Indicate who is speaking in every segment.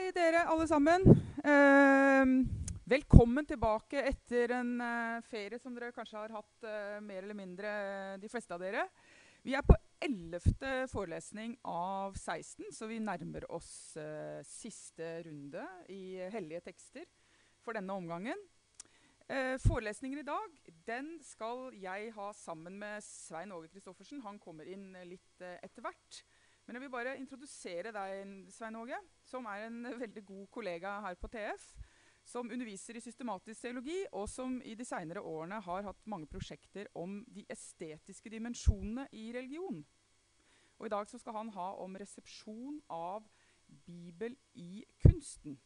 Speaker 1: Hei, dere alle sammen. Eh, velkommen tilbake etter en eh, ferie som dere kanskje har hatt eh, mer eller mindre, eh, de fleste av dere. Vi er på ellevte forelesning av 16, så vi nærmer oss eh, siste runde i hellige tekster for denne omgangen. Eh, forelesningen i dag den skal jeg ha sammen med Svein Åge Christoffersen. Han kommer inn litt etter hvert. Men jeg vil bare introdusere deg, Svein Åge, som er en veldig god kollega her på TF. Som underviser i systematisk teologi, og som i de seinere årene har hatt mange prosjekter om de estetiske dimensjonene i religion. Og I dag skal han ha om resepsjon av Bibel i kunsten.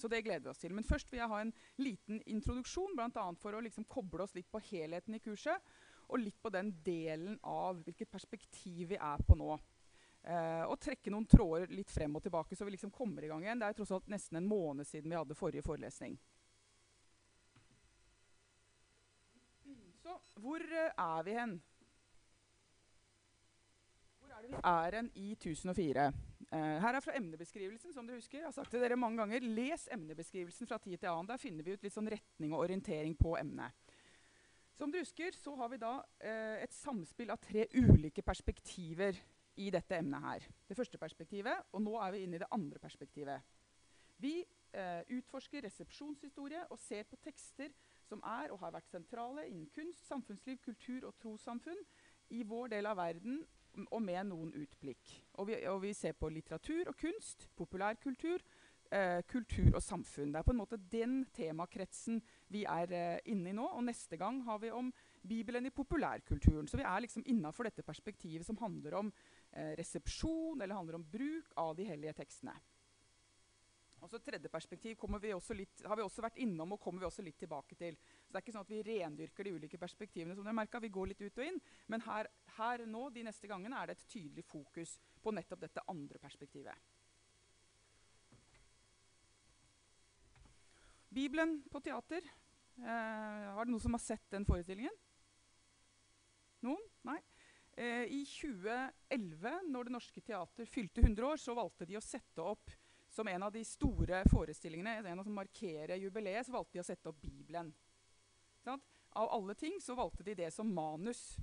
Speaker 1: Så det gleder vi oss til. Men først vil jeg ha en liten introduksjon, bl.a. for å liksom koble oss litt på helheten i kurset, og litt på den delen av hvilket perspektiv vi er på nå. Uh, og trekke noen tråder litt frem og tilbake, så vi liksom kommer i gang igjen. Det er tross alt nesten en måned siden vi hadde forrige forelesning. Så hvor uh, er vi hen? Hvor er det vi er hen i 1004? Uh, eh, her er fra emnebeskrivelsen, som dere husker. Jeg har sagt til dere mange ganger, Les emnebeskrivelsen fra tid til annen. Der finner vi ut litt sånn retning og orientering på emnet. Som dere husker, så har vi da et samspill av tre ulike perspektiver i dette emnet her. Det første perspektivet, og nå er vi inne i det andre perspektivet. Vi eh, utforsker resepsjonshistorie og ser på tekster som er og har vært sentrale innen kunst, samfunnsliv, kultur og trossamfunn i vår del av verden, og med noen utblikk. Og vi, og vi ser på litteratur og kunst, populærkultur, eh, kultur og samfunn. Det er på en måte den temakretsen vi er eh, inne i nå. Og neste gang har vi om Bibelen i populærkulturen. Så vi er liksom innafor dette perspektivet som handler om resepsjon eller handler om bruk av de hellige tekstene. Og så Tredje perspektiv vi litt, har vi også vært innom og kommer vi også litt tilbake til. Så det er ikke sånn at Vi rendyrker de ulike perspektivene. som dere. Vi går litt ut og inn, Men her, her nå, de neste gangene er det et tydelig fokus på nettopp dette andre perspektivet. Bibelen på teater. Eh, har det noen som har sett den forestillingen? Noen? Nei? Eh, I 2011, når Det Norske Teater fylte 100 år, så valgte de å sette opp som en av de store forestillingene, en av som markerer jubileet, så valgte de å sette opp Bibelen. Sånn? Av alle ting så valgte de det som manus.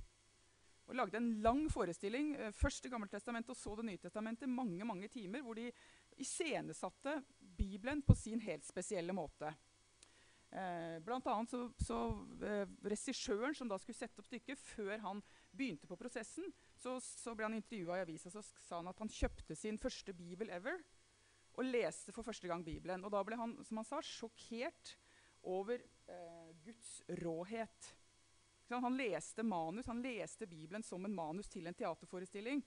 Speaker 1: Og lagde en lang forestilling, eh, først gamle Gammeltestamentet og så Det nye testamentet, mange mange timer, hvor de iscenesatte Bibelen på sin helt spesielle måte. Eh, blant annet så, så eh, Regissøren som da skulle sette opp stykket, før han begynte på prosessen, så, så ble han intervjua i avisa så sa han at han kjøpte sin første bibel ever og leste for første gang Bibelen. Og da ble han som han sa, sjokkert over eh, Guds råhet. Han leste manus, han leste Bibelen som en manus til en teaterforestilling.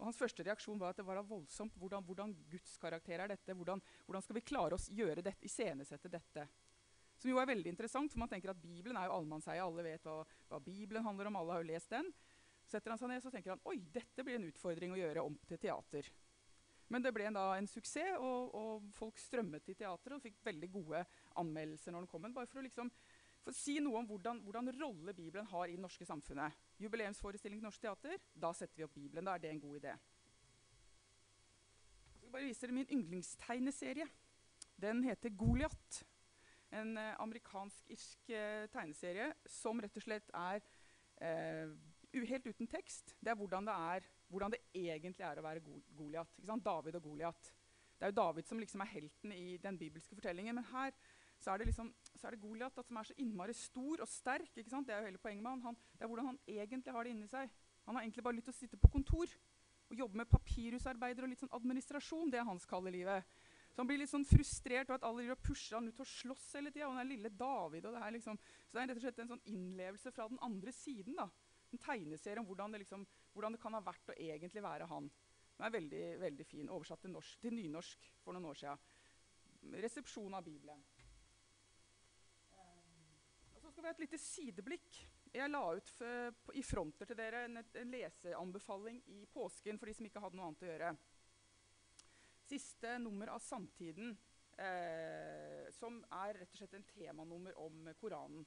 Speaker 1: Og Hans første reaksjon var at det var voldsomt. Hvordan, hvordan Guds karakter er dette? Hvordan, hvordan, skal vi klare oss gjøre dette, iscenesette dette? Som jo er veldig interessant, for man tenker at Bibelen er jo allmannseie. Alle vet hva, hva, Bibelen handler om, alle har jo lest den. Setter han seg ned, så tenker han oi, dette blir en utfordring å gjøre om til teater. Men det ble en, da en suksess, og, og, folk strømmet til teateret og fikk veldig gode anmeldelser når den kom. Bare for å liksom, for si noe om hvordan, hvordan rolle Bibelen har i det norske samfunnet. Jubileumsforestilling til Norsk Teater, da setter vi opp Bibelen. Da er det en god idé. Jeg skal bare vise dere min yndlingstegneserie. Den heter Goliat en eh, amerikansk-irsk eh, tegneserie som rett og slett er eh, helt uten tekst. Det er hvordan det, er, hvordan det egentlig er å være Goliat. David og Goliat. Det er jo David som liksom er helten i den bibelske fortellingen. Men her så er det, liksom, det Goliat som er så innmari stor og sterk. Det er jo hele poenget med han. han. Det er hvordan han egentlig har det inni seg. Han har egentlig bare lyst til å sitte på kontor og jobbe med papirhusarbeider og litt sånn administrasjon. Det er hans kalde livet. Så han blir litt sånn frustrert over at alle pusher han ut til å slåss hele tida. Og den lille David liksom. Så det er rett og slett en sånn innlevelse fra den andre siden. da. En tegneserie om hvordan det, liksom, hvordan det kan ha vært å egentlig være han. Den er veldig, veldig fin. Oversatt til, norsk, til nynorsk for noen år siden. Resepsjon av Bibelen. Um, og så skal vi ha et lite sideblikk. Jeg la ut i fronter til dere en, en leseanbefaling i påsken for de som ikke hadde noe annet å gjøre siste nummer av Samtiden, eh, som er rett og slett en temanummer om Koranen.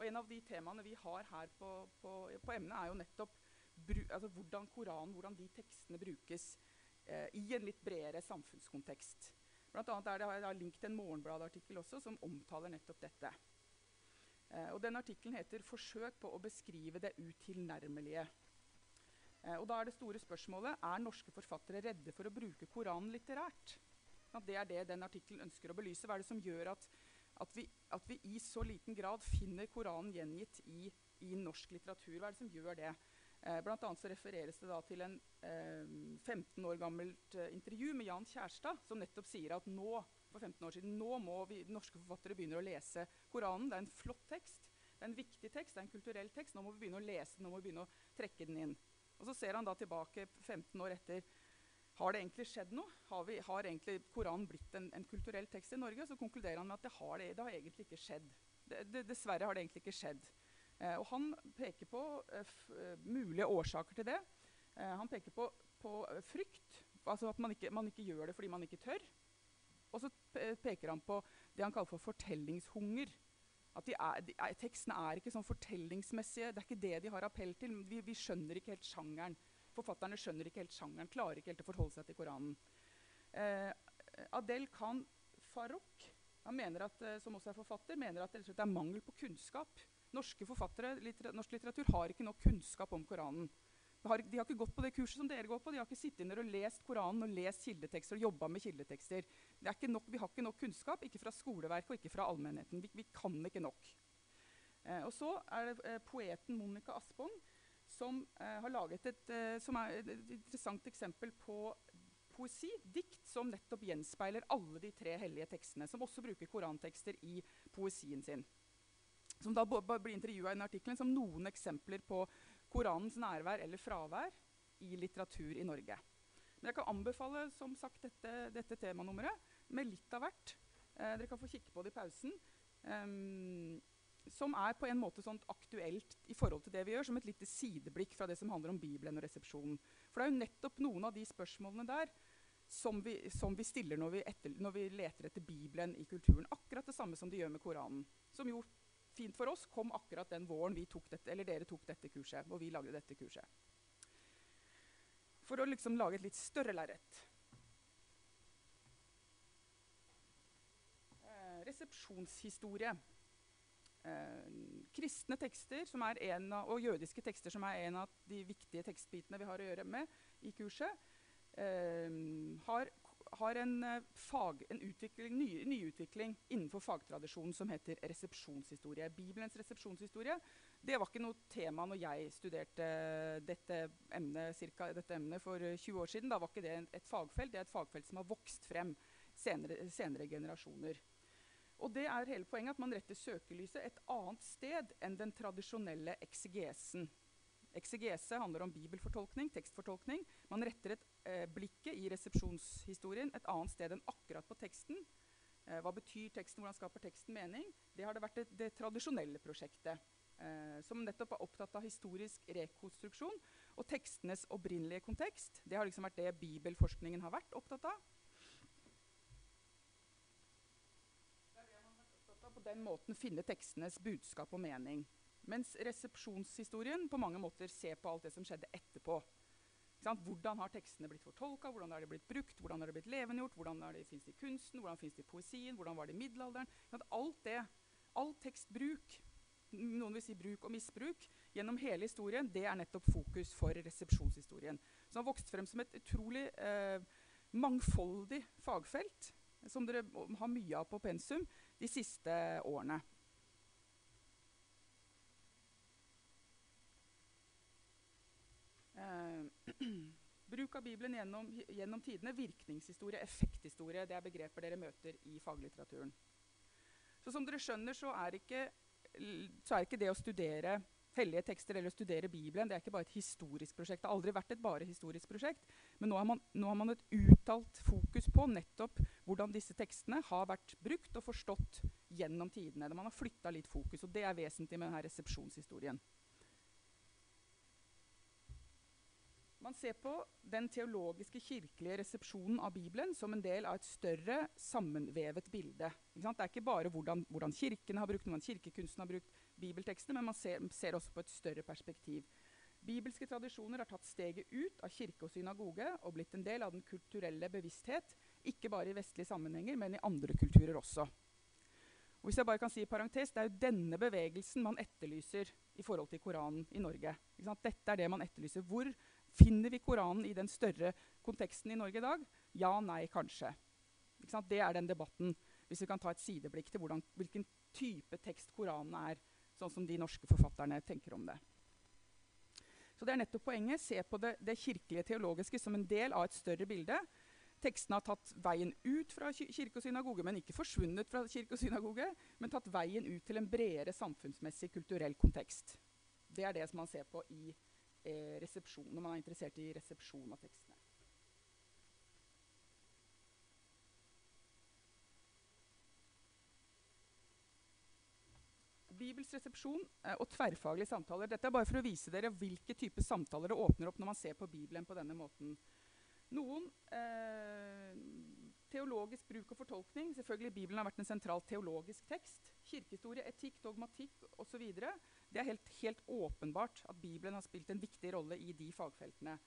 Speaker 1: Og En av de temaene vi har her på, på, på emnet, er jo nettopp bru, altså hvordan Koranen, hvordan de tekstene brukes eh, i en litt bredere samfunnskontekst. Blant annet er det, jeg har link til en Morgenbladet-artikkel også som omtaler nettopp dette. Eh, og den Artikkelen heter 'Forsøk på å beskrive det utilnærmelige'. Eh, og da er det store spørsmålet er norske forfattere redde for å bruke Koranen litterært. Det er det den artikkelen ønsker å belyse. Hva er det som gjør at, at, vi, at vi, i så liten grad finner Koranen gjengitt i, i norsk litteratur? Hva er det som gjør det? Eh, blant annet så refereres det da til en eh, 15 år gammelt eh, intervju med Jan Kjærstad, som nettopp sier at nå for 15 år siden, nå må vi norske forfattere begynne å lese Koranen. Det er en flott tekst, det er en viktig tekst, det er en kulturell tekst. Nå må vi begynne å lese den, nå må vi begynne å trekke den inn. Og Så ser han da tilbake 15 år etter. Har det egentlig skjedd noe? Har, vi, har egentlig Koranen blitt en, en, kulturell tekst i Norge? Så konkluderer han med at det har, det, det har egentlig ikke skjedd. Det, dessverre har det egentlig ikke skjedd. Eh, og han peker på eh, eh, mulige årsaker til det. han peker på, på frykt, altså at man ikke, man ikke, gjør det fordi man ikke tør. Og så peker han på det han kaller for fortellingshunger. At de er, de er, Tekstene er ikke sånn fortellingsmessige. Det er ikke det de har appell til. Vi, vi, skjønner ikke helt sjangeren. Forfatterne skjønner ikke helt sjangeren, klarer ikke helt å forholde seg til Koranen. Eh, Adel Khan Farouk, han mener at, som også er forfatter, mener at det er mangel på kunnskap Norske forfattere, litter, norsk litteratur har ikke nok kunnskap om Koranen. De har, de har, ikke gått på det kurset som dere går på. De har ikke sittet inne og lest Koranen og lest kildetekster og jobba med kildetekster. Nok, vi har ikke nok kunnskap, ikke fra skoleverket og ikke fra allmennheten. Vi, vi kan ikke nok. Eh, og så er det eh, poeten Monica Aspong som eh, har laget et, eh, som er et, interessant eksempel på poesi, dikt, som nettopp gjenspeiler alle de tre hellige tekstene. Som også bruker korantekster i poesien sin som da blir intervjua i den artikkelen som noen eksempler på Koranens nærvær eller fravær i litteratur i Norge. Men jeg kan anbefale som sagt, dette, dette temanummeret med litt av hvert. Eh, dere kan få kikke på det i pausen. Um, som er på en måte sånt aktuelt i forhold til det vi gjør, som et lite sideblikk fra det som handler om Bibelen og resepsjonen. For det er jo nettopp noen av de spørsmålene der som vi, som vi stiller når vi, etter, når vi, leter etter Bibelen i kulturen. Akkurat det samme som de gjør med Koranen. Som jo fint for oss, kom akkurat den våren tok dette, dere tok dette kurset. Og vi lagde dette kurset. For å liksom lage et litt større lerret. Eh, resepsjonshistorie. Eh, kristne tekster av, og jødiske tekster, som er en av de viktige tekstbitene vi har å gjøre med i kurset, eh, har har en, eh, fag, en ny, nyutvikling innenfor fagtradisjonen som heter resepsjonshistorie. Bibelens resepsjonshistorie det var ikke noe tema når jeg studerte dette emnet, cirka, dette emnet for 20 år siden. Da var ikke det et fagfelt. Det er et fagfelt som har vokst frem senere, senere generasjoner. Og det er hele poenget at man retter søkelyset et annet sted enn den tradisjonelle eksegesen. Eksegese handler om bibelfortolkning, tekstfortolkning. Man retter et, eh, blikket i resepsjonshistorien et annet sted enn akkurat på teksten. Eh, hva betyr teksten, hvordan skaper teksten mening? Det har det vært det, det tradisjonelle prosjektet. Eh, som nettopp er opptatt av historisk rekonstruksjon og tekstenes opprinnelige kontekst. Det har liksom vært det bibelforskningen har vært opptatt av. Det er det man har vært opptatt av på den måten finne tekstenes budskap og mening. Mens resepsjonshistorien på mange måter ser på alt det som skjedde etterpå. Hvordan har tekstene blitt fortolka, hvordan har de blitt brukt, hvordan har de blitt levendegjort, hvordan fins de i kunsten, hvordan fins de i poesien, hvordan var det i middelalderen? Alt det, all tekstbruk, noen vil si bruk og misbruk, gjennom hele historien, det er nettopp fokus for resepsjonshistorien. Som har vokst frem som et utrolig eh, mangfoldig fagfelt, som dere har mye av på pensum de siste årene. Bruk av Bibelen gjennom, gjennom, tidene. Virkningshistorie, effekthistorie. Det er begreper dere møter i faglitteraturen. Så som dere skjønner, så er ikke, så er ikke det å studere hellige tekster eller studere Bibelen det er ikke bare et historisk prosjekt. Det har aldri vært et bare historisk prosjekt. Men nå har, man, nå har man et uttalt fokus på nettopp hvordan disse tekstene har vært brukt og forstått gjennom tidene. Man har flytta litt fokus, og det er vesentlig med denne resepsjonshistorien. Man ser på den teologiske, kirkelige resepsjonen av Bibelen som en del av et større, sammenvevet bilde. Det er ikke bare hvordan, hvordan kirkene har brukt, hvordan kirkekunsten har brukt bibeltekstene, men man ser, ser, også på et større perspektiv. Bibelske tradisjoner har tatt steget ut av kirke og synagoge og blitt en del av den kulturelle bevissthet Ikke bare i vestlige sammenhenger, men i andre kulturer også. Og hvis jeg bare kan si i parentes, Det er jo denne bevegelsen man etterlyser i forhold til Koranen i Norge. Dette er det man etterlyser. Hvor finner vi Koranen i den større konteksten i Norge i dag? Ja, nei, kanskje. Det er den debatten, hvis vi kan ta et sideblikk til hvordan, hvilken type tekst Koranen er, sånn som de norske forfatterne tenker om det. Så det er nettopp poenget. Se på det, det kirkelige teologiske som en del av et større bilde. Tekstene har tatt veien ut fra kirke og synagoge, men ikke forsvunnet fra kirke og synagoge, men tatt veien ut til en bredere samfunnsmessig, kulturell kontekst. Det er det som man ser på i eh, når man er interessert i resepsjon av tekstene. Bibels resepsjon eh, og tverrfaglige samtaler. Dette er bare for å vise dere hvilke typer samtaler det åpner opp når man ser på Bibelen på denne måten. Noen eh, teologisk bruk og fortolkning. Selvfølgelig Bibelen har vært en sentral teologisk tekst. Kirkehistorie, etikk, dogmatikk osv. Det er helt, helt, åpenbart at Bibelen har spilt en viktig rolle i de fagfeltene.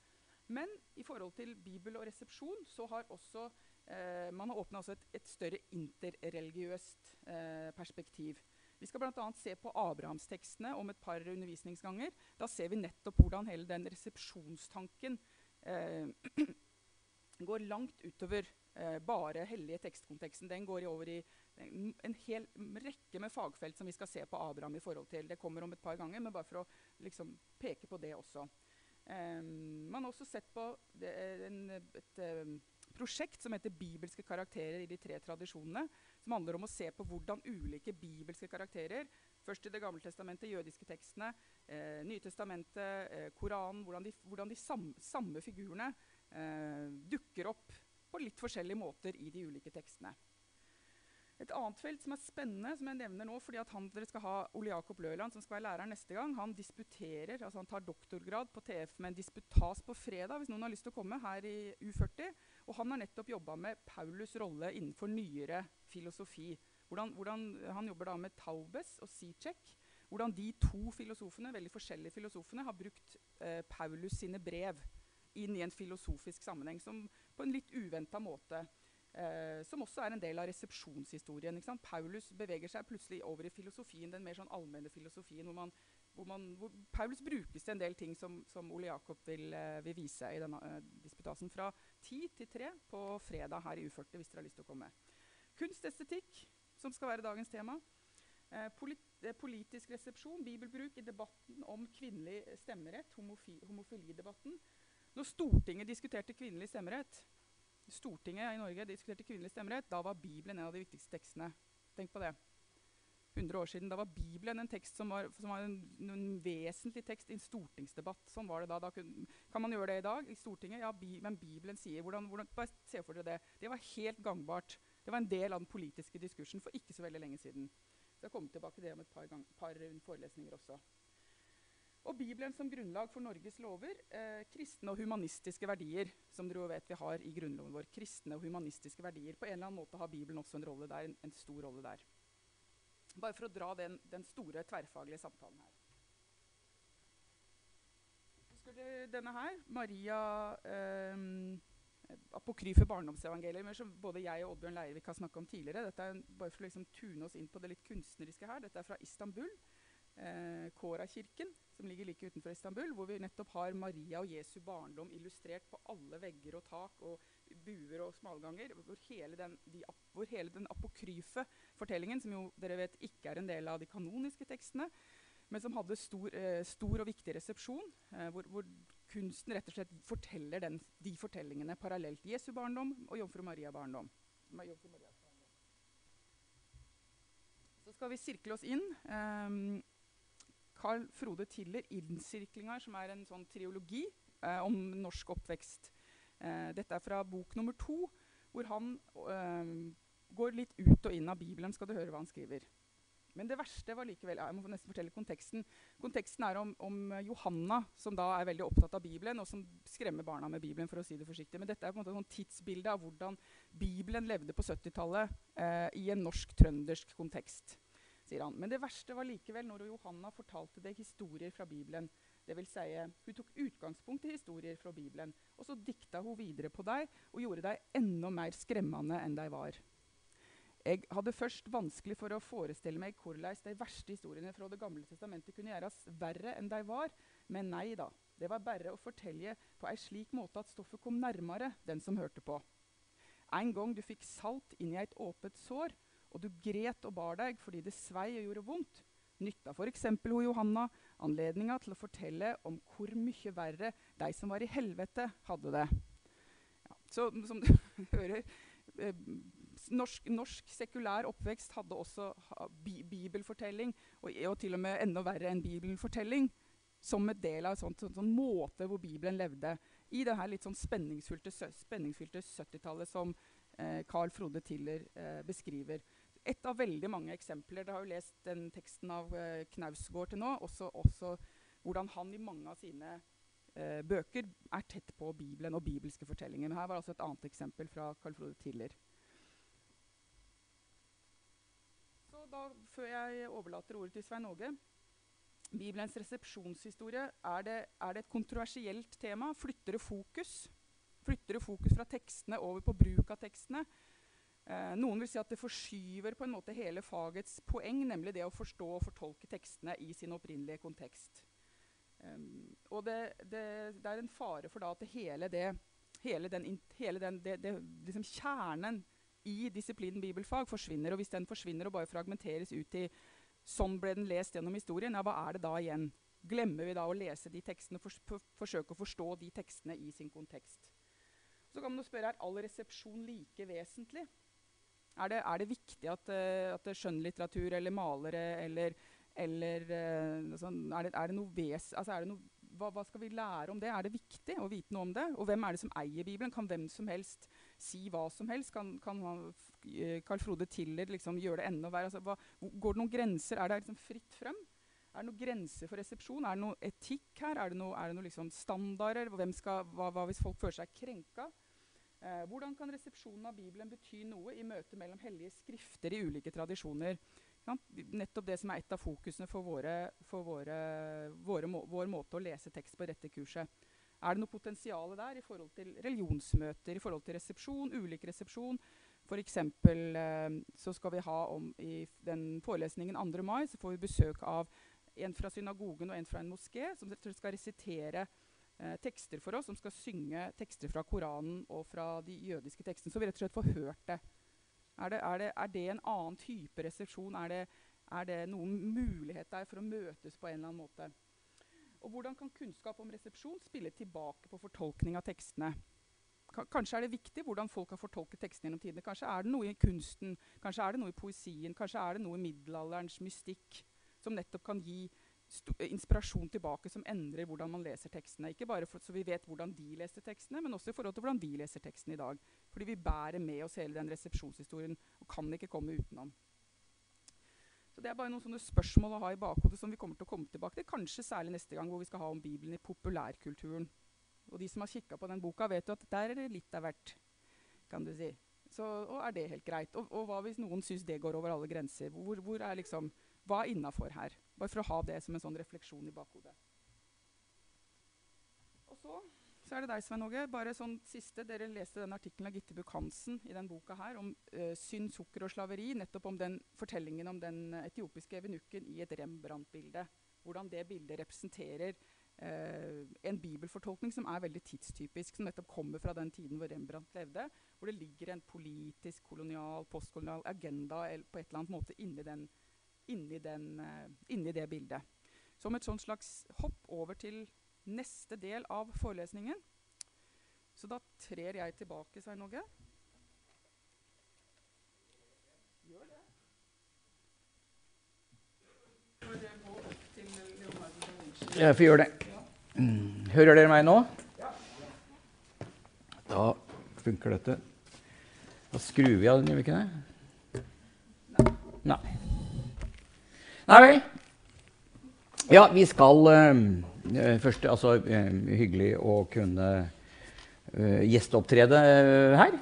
Speaker 1: Men i forhold til Bibel og resepsjon så har også eh, man har åpna et, et, større interreligiøst eh, perspektiv. Vi skal bl.a. se på Abrahamstekstene om et par undervisningsganger. Da ser vi nettopp hvordan hele den resepsjonstanken eh, går langt utover eh, bare hellige tekstkonteksten. Den går over i en, en hel rekke med fagfelt som vi skal se på Abraham i forhold til. Det kommer om et par ganger, men bare for å liksom, peke på det også. Um, man har også sett på det, en, et et, prosjekt som heter 'Bibelske karakterer i de tre tradisjonene'. Som handler om å se på hvordan ulike bibelske karakterer Først i Det gamle testamentet, jødiske tekstene, eh, Nytestamentet, eh, Koranen Hvordan de, hvordan de sam, samme figurene eh, dukker opp på litt forskjellige måter i de ulike tekstene. Et annet felt som er spennende, som jeg nevner nå, fordi han, dere skal ha Ole Jakob Løland, som skal være lærer neste gang, han disputerer, altså han tar doktorgrad på TF med en disputas på fredag, hvis noen har lyst til å komme, her i U40. Og han har nettopp jobba med Paulus' rolle innenfor nyere filosofi. Hvordan, hvordan, han jobber da med Taubes og Sicek. Hvordan de to filosofene, veldig forskjellige filosofene har brukt eh, Paulus sine brev inn i en filosofisk sammenheng som på en litt uventa måte. Eh, som også er en del av resepsjonshistorien. Paulus beveger seg plutselig over i filosofien, den mer sånn allmenne filosofien, hvor, man, hvor, man, hvor, Paulus brukes til en del ting som, som Ole Jakob vil, eh, vil, vise i denne eh, disputasen. Fra ti til tre på fredag her i U40, hvis dere har lyst til å komme. Kunstestetikk, som skal være dagens tema. Eh, polit, eh, politisk resepsjon, bibelbruk i debatten om kvinnelig stemmerett, homofilidebatten. Når Stortinget diskuterte kvinnelig stemmerett, Stortinget i Norge diskuterte kvinnelig stemmerett, da var Bibelen en av de viktigste tekstene. Tenk på det. 100 år siden, Da var Bibelen en tekst som var, som var en, en, vesentlig tekst i en stortingsdebatt. Sånn var det da. da kun, kan man gjøre det i dag i Stortinget? Ja, bi, men Bibelen sier hvordan, hvordan, Bare se for dere det. Det var helt gangbart. Det var en del av den politiske diskursen for ikke så veldig lenge siden. Så jeg kommer tilbake til det om et par, gang, par forelesninger også. Og Bibelen som grunnlag for Norges lover. Eh, kristne og humanistiske verdier, som dere vet vi har i grunnloven vår. Kristne og humanistiske verdier. På en eller annen måte har Bibelen også en rolle der, en, en stor rolle der. Bare for å dra den, den store tverrfaglige samtalen her. Husker du denne her? Maria eh, apokryfe barndomsevangelier, som både jeg og Oddbjørn Leirvik har snakka om tidligere. Dette er bare for å liksom tune oss inn på det litt kunstneriske her. Dette er fra Istanbul eh, Kora-kirken, som ligger like utenfor Istanbul, hvor vi nettopp har Maria og Jesu barndom illustrert på alle vegger og tak og buer og smalganger. Hvor hele den, de, hvor hele den apokryfe fortellingen, som jo dere vet ikke er en del av de kanoniske tekstene, men som hadde stor, eh, stor og viktig resepsjon, eh, hvor, hvor, kunsten rett og slett forteller den, de fortellingene parallelt. Jesu barndom og Jomfru Maria barndom. Jomfru Maria barndom. Så skal vi sirkle oss inn. Um, Carl Frode Tiller Innsirklinger, som er en sånn triologi eh, om norsk oppvekst. Eh, dette er fra bok nummer to, hvor han eh, går litt ut og inn av Bibelen. skal du høre hva han skriver. Men det verste var likevel ja, Jeg må nesten fortelle konteksten. Konteksten er om, om, Johanna, som da er veldig opptatt av Bibelen, og som skremmer barna med Bibelen. for å si det forsiktig. Men dette er på en måte et tidsbilde av hvordan Bibelen levde på 70-tallet eh, i en norsk-trøndersk kontekst sier han. Men det verste var likevel når Johanna fortalte det historier fra Bibelen. Vil si, hun tok utgangspunkt i historier fra Bibelen, og så dikta hun videre på dem og gjorde dem enda mer skremmende enn de var. Jeg hadde først vanskelig for å forestille meg hvordan de verste historiene fra Det gamle testamentet kunne gjøres verre enn de var, men nei da. Det var bare å fortelle på en slik måte at stoffet kom nærmere den som hørte på. En gang du fikk salt inn i et åpent sår, og du gret og bar deg fordi det svei og gjorde vondt, nytta f.eks. Johanna anledninga til å fortelle om hvor mye verre de som var i helvete, hadde det. Ja, så som du hører eh, norsk, norsk, sekulær oppvekst hadde også bi bibelfortelling, og, og, til og med enda verre enn bibelfortelling, som en del av en sånn, sånn, sånn måte hvor Bibelen levde. I det her litt sånn spenningsfylte 70-tallet som eh, Carl Frode Tiller eh, beskriver ett av veldig mange eksempler. Dere har jo lest den teksten av uh, Knausgård til nå. Også, også, hvordan han i mange av sine uh, bøker er tett på Bibelen og bibelske fortellinger. Men her var altså et annet eksempel fra Carl Frode Tiller. Så da, Før jeg overlater ordet til Svein Åge Bibelens resepsjonshistorie, er det, er det et kontroversielt tema? Flytter det fokus? Flytter det fokus fra tekstene over på bruk av tekstene? Eh, noen vil si at det forskyver på en måte hele fagets poeng, nemlig det å forstå og fortolke tekstene i sin opprinnelige kontekst. Um, og det, det, det, er en fare for da at hele, det, hele den, hele den liksom kjernen i disiplinen bibelfag forsvinner. Og hvis den forsvinner og bare fragmenteres ut i sånn ble den lest gjennom historien, ja, hva er det da igjen? Glemmer vi da å lese de tekstene, for, for, forsøke å forstå de tekstene i sin kontekst? Så kan man jo spørre er all resepsjon like vesentlig. Er det, er det viktig at, uh, at skjønnlitteratur eller malere eller, eller sånn, er, det, er, det, noe ves, altså er det noe, hva, hva, skal vi lære om det? Er det viktig å vite noe om det? Og hvem er det som eier Bibelen? Kan hvem som helst si hva som helst? Kan, kan Carl Frode Tiller liksom gjøre det enda verre? Altså, hva, går det noen grenser? Er det liksom fritt frem? Er det noen grenser for resepsjon? Er det noe etikk her? Er det noen noe liksom standarder? Skal, hva, hva, hvis folk føler seg krenka? Eh, hvordan kan resepsjonen av Bibelen bety noe i møtet mellom hellige skrifter i ulike tradisjoner? Ja, nettopp det som er et av fokusene for, våre, for våre, våre må, vår måte å lese tekst på dette kurset. Er det noe potensial der i forhold til religionsmøter, i forhold til resepsjon, ulik resepsjon? F.eks. Eh, så skal vi ha om i den forelesningen 2. mai så får vi besøk av en fra synagogen og en fra en moské som skal resitere eh, tekster for oss, som skal synge tekster fra Koranen og fra de jødiske tekstene. Så vi rett og slett får hørt det. Er det, er det, er det en annen type resepsjon? Er det, er det noen mulighet der for å møtes på en eller annen måte? Og hvordan kan kunnskap om resepsjon spille tilbake på fortolkning av tekstene? Kanskje er det viktig hvordan folk har fortolket tekstene gjennom tidene. Kanskje er det noe i kunsten, kanskje er det noe i poesien, kanskje er det noe i middelalderens mystikk som nettopp kan gi inspirasjon tilbake som endrer hvordan man leser tekstene. Ikke bare for, så vi vet hvordan de leser tekstene, men også i forhold til hvordan vi leser tekstene i dag. Fordi vi bærer med oss hele den resepsjonshistorien og kan ikke komme utenom. Så Det er bare noen sånne spørsmål å ha i bakhodet som vi kommer til å komme tilbake til. Kanskje særlig neste gang hvor vi skal ha om Bibelen i populærkulturen. Og de som har kikka på den boka, vet jo at der er det litt av hvert. kan du si. Så, og er det helt greit? Og, og hva hvis noen syns det går over alle grenser? Hvor, hvor er liksom, hva er innafor her? Bare for å ha det som en sånn refleksjon i bakhodet. Og så, så er det deg, Svein Åge. Bare sånn siste, Dere leste den artikkelen av Gitte Buch-Hansen i den boka her om uh, synd, sukker og slaveri. Nettopp om den fortellingen om den etiopiske evenukken i et Rembrandt-bilde. Hvordan det bildet representerer uh, en bibelfortolkning som er veldig tidstypisk. Som nettopp kommer fra den tiden hvor Rembrandt levde. Hvor det ligger en politisk, kolonial, postkolonial agenda på et eller annet måte inni den inni, den, uh, inni det bildet. Som et sånt slags hopp over til neste del av forelesningen. Så da trer jeg tilbake, Svein Åge. Gjør det.
Speaker 2: Jeg får gjøre det. Mm. Hører dere meg nå? Da funker dette. Da skrur vi av den, gjør vi ikke det? Nei. Nei vel. Ja, vi skal uh, først Altså, uh, hyggelig å kunne uh, gjesteopptrede her.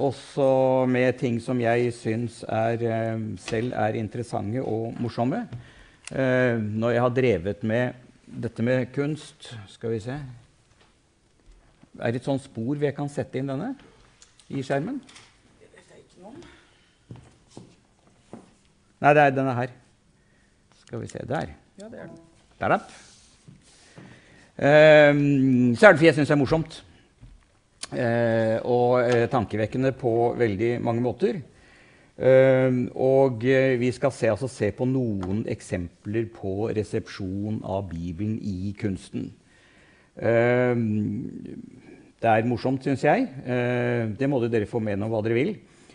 Speaker 2: også med ting som jeg syns er, selv er interessante og morsomme. når jeg har drevet med dette med kunst Skal vi se Er det et sånt spor vi kan sette inn denne i skjermen?
Speaker 1: Det vet jeg ikke noe om.
Speaker 2: Nei, det er denne her. Skal vi se Der.
Speaker 1: Ja, det er den.
Speaker 2: Der, da. Ehm, så er det fordi jeg syns det er morsomt. Uh, og uh, tankevekkende på veldig mange måter. Uh, og eh, vi skal se, altså, se på noen eksempler på resepsjon av Bibelen i kunsten. Ehm, det er morsomt, syns jeg. Det må dere få med om hva dere vil.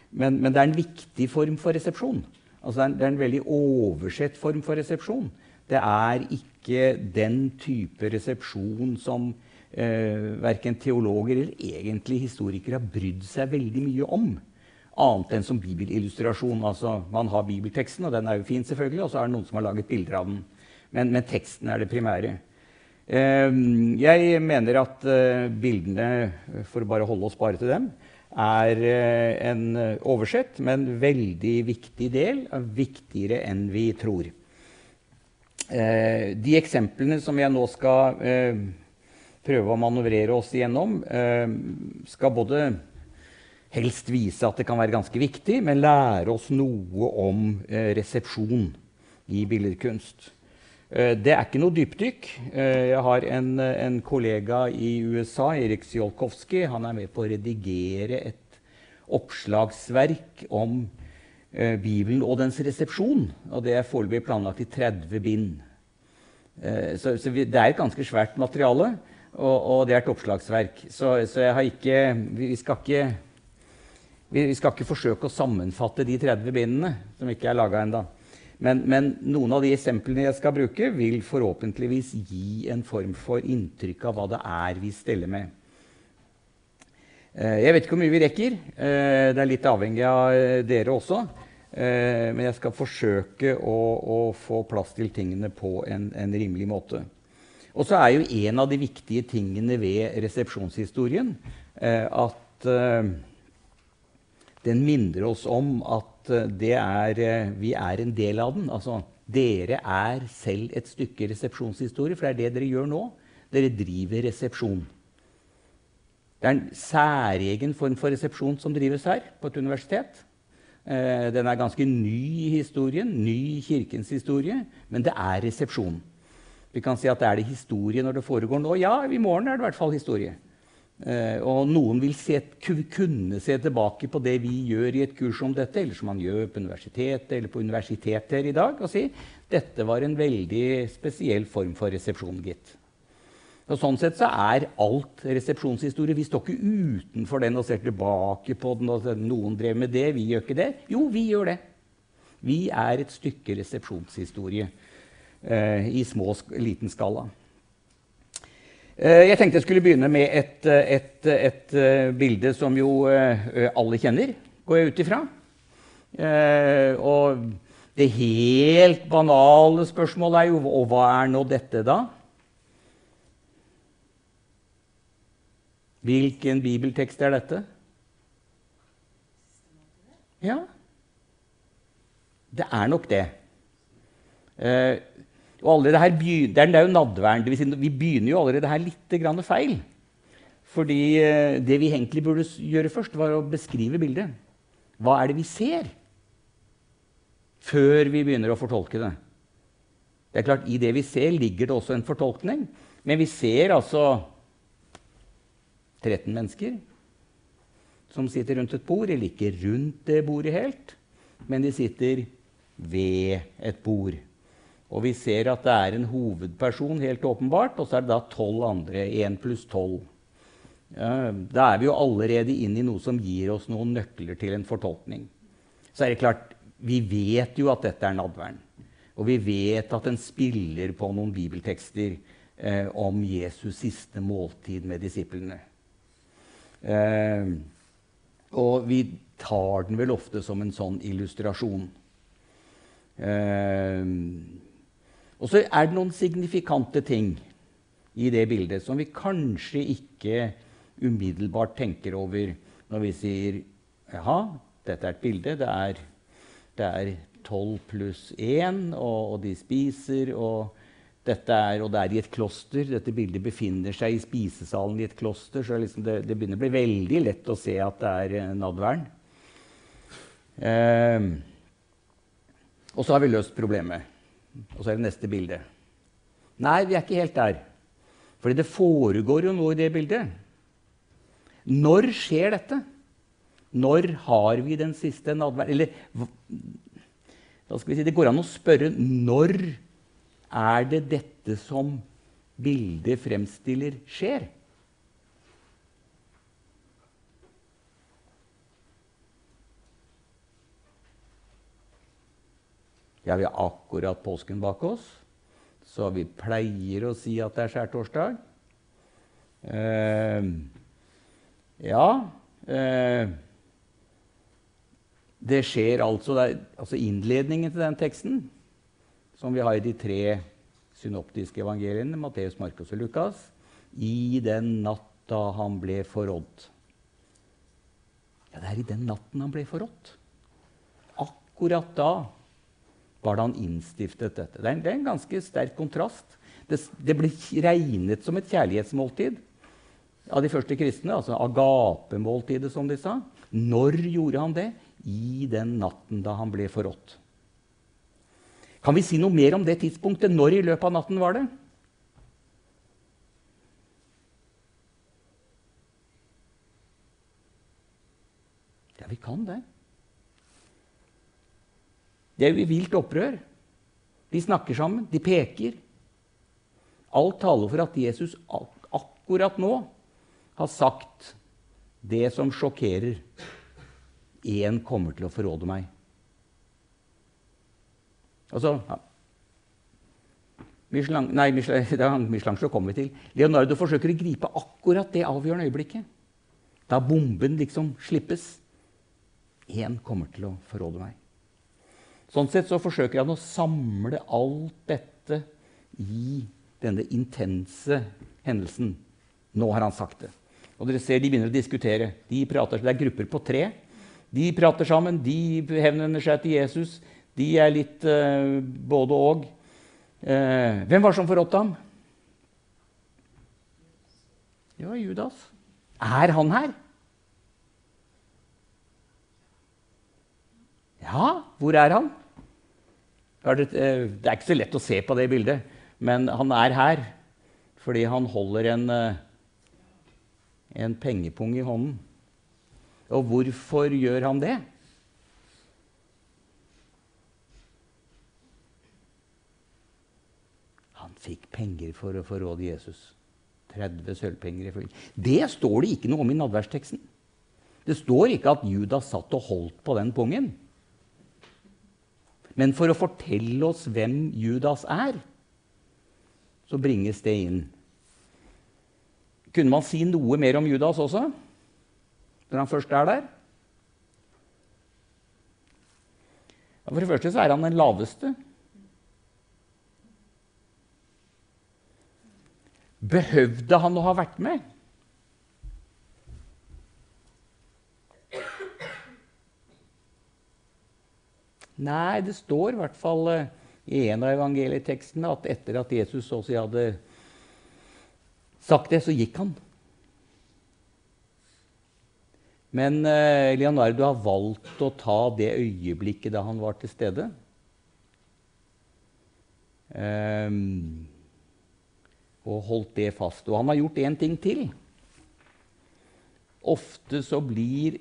Speaker 2: Men, men, det er en viktig form for resepsjon. Altså, det, er en, det er en veldig oversett form for resepsjon. Det er ikke den type resepsjon som eh, verken teologer eller egentlig historikere har brydd seg veldig mye om. Annet enn som bibelillustrasjon. Altså, man har bibelteksten, og den er jo fin, selvfølgelig, og så er det noen som har laget bilder av den. Men, men teksten er det primære. Eh, jeg mener at eh, bildene, for å bare holde oss bare til dem, er eh, en eh, oversett, men veldig viktig del, viktigere enn vi tror. De eksemplene som jeg nå skal prøve å manøvrere oss igjennom, skal både helst vise at det kan være ganske viktig, men lære oss noe om resepsjon i billedkunst. Eh, det er ikke noe dypdykk. Eh, jeg har en, en kollega i USA, Erik Sjolkowski. Han er med på å redigere et oppslagsverk om eh, Bibelen og dens resepsjon. Og det er foreløpig planlagt i 30 bind. Så, så vi, det er et ganske svært materiale, og, og det er et oppslagsverk. Så, så ikke vi, vi, skal ikke vi skal ikke forsøke å sammenfatte de 30 bindene, som ikke er laga ennå. Men, men, noen av de eksemplene jeg skal bruke, vil forhåpentligvis gi en form for inntrykk av hva det er vi steller med. Eh, jeg vet ikke hvor mye vi rekker. Eh, det er litt avhengig av eh, dere også. Men jeg skal forsøke å, å få plass til tingene på en, en rimelig måte. Og så er jo en av de viktige tingene ved resepsjonshistorien at den minner oss om at Eh, er, eh, vi er en del av den. Altså, dere er selv et stykke resepsjonshistorie, for det er det dere gjør nå. Dere driver resepsjon. Det er en særegen form for resepsjon som drives her på et universitet. Eh, den er ganske ny i historien, ny i Kirkens historie, men det er resepsjon. Vi kan si at det er det historie når det foregår nå. Ja, i morgen er det i hvert fall historie. Eh, og noen vil se, kunne se tilbake på det vi gjør i et kurs om dette, eller som man gjør på universitetet eller på universiteter i dag, og si dette var en veldig spesiell form for resepsjon, gitt. Og sånn sett så er alt resepsjonshistorie. Vi står ikke utenfor den og ser tilbake på den. og Noen drev med det, vi gjør ikke det. Jo, vi gjør det. Vi er et stykke resepsjonshistorie eh, i små, liten skala. Eh, jeg tenkte jeg skulle begynne med et, eh, et, et, et eh, bilde som jo alle kjenner, går jeg ut ifra. Og det helt banale spørsmålet er jo Og hva er nå dette, da? Hvilken bibeltekst er dette? Ja, det er nok det. Og allerede her begynner, Det er jo nadværen. Vi begynner jo allerede her litt feil. Fordi eh, det vi egentlig burde gjøre først, var å beskrive bildet. Hva er det vi ser? Før vi begynner å fortolke det. Det er klart, I det vi ser, ligger det også en fortolkning. Men vi ser altså 13 mennesker som sitter rundt et bord. Eller ikke rundt det bordet helt, men de sitter ved et bord. Og vi ser at det er en hovedperson, helt åpenbart, og så er det da tolv andre. Én pluss tolv. Da er vi jo allerede inn i noe som gir oss noen nøkler til en fortolkning. Så er det klart, vi vet jo at dette er nadværen. Og vi vet at den spiller på noen bibeltekster eh, om Jesus' siste måltid med disiplene. Eh, og vi tar den vel ofte som en sånn illustrasjon. Eh, og så er det noen signifikante ting i det bildet som vi kanskje ikke umiddelbart tenker over når vi sier Jaha, dette er et bilde. Det er, det er 12 pluss 1, og, og, de spiser. Og dette er, og det er i et kloster. Dette bildet befinner seg i spisesalen i et kloster. Så liksom det, det, begynner å bli veldig lett å se at det er nadvern. Eh, og så har vi løst problemet. Og så er det neste bilde. Nei, vi er ikke helt der. Fordi det foregår jo noe i det bildet. Når skjer dette? Når har vi den siste nadverden? Eller da skal vi si, det går an å spørre når er det dette som bildet fremstiller, skjer? Ja, vi har akkurat påsken bak oss, så vi pleier å si at det er skjærtorsdag. Eh, ja eh, Det skjer altså, det altså Innledningen til den teksten som vi har i de tre synoptiske evangeliene, Matteus, Markus og Lukas, i den natta han ble forrådt. Ja, det er i den natten han ble forrådt. Akkurat da var det han innstiftet dette. Det er en, det er en ganske sterk kontrast. Det, det, ble regnet som et kjærlighetsmåltid av de første kristne. Altså agapemåltidet, som de sa. Når gjorde han det? I den natten da han ble forrådt. Kan vi si noe mer om det tidspunktet? Når i løpet av natten var det? Ja, vi kan det. Det er jo i vilt opprør. De snakker sammen, de peker. Alt taler for at Jesus ak akkurat nå har sagt det som sjokkerer. Én kommer til å forråde meg. Altså, ja. Michelin, nei, Michelin, det er Michelangelo kommer vi til. Leonardo forsøker å gripe akkurat det avgjørende øyeblikket. Da bomben liksom slippes. Én kommer til å forråde meg. Sånn sett så forsøker han å samle alt dette i denne intense hendelsen. Nå har han sagt det. Og dere ser De begynner å diskutere. De prater, Det er grupper på tre. De prater sammen. De hevner seg til Jesus. De er litt uh, både og. Uh, hvem var det som forrådte ham? Det var Judas. Er han her? Ja, hvor er han? Det er ikke så lett å se på det bildet, men han er her fordi han holder en, eh, en pengepung i hånden. Og hvorfor gjør han det? Han fikk penger for å forråde Jesus. 30 sølvpenger. Det står det ikke noe om i nadværsteksten. Det står ikke at Judas satt og holdt på den pungen. Men for å fortelle oss hvem Judas er, så bringes det inn. Kunne man si noe mer om Judas også, når han først er der? For det første så er han den laveste. Behøvde han å ha vært med? Nei, det står i hvert fall uh, i en av evangelietekstene at etter at Jesus også hadde sagt det, så gikk han. Men uh, Leonardo har valgt å ta det øyeblikket da han var til stede. Um, og holdt det fast. Og han har gjort én ting til. Ofte så blir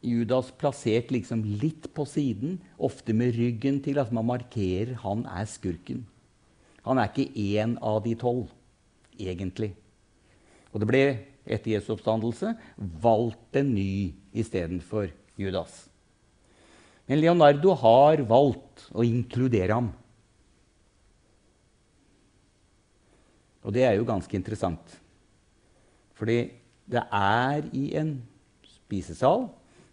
Speaker 2: Judas plassert liksom litt på siden, ofte med ryggen til at man markerer han er skurken. Han er ikke én av de tolv, egentlig. Og det ble etter Jesu oppstandelse valgt en ny istedenfor Judas. Men Leonardo har valgt å inkludere ham. Og det er jo ganske interessant. Fordi det er i en spisesal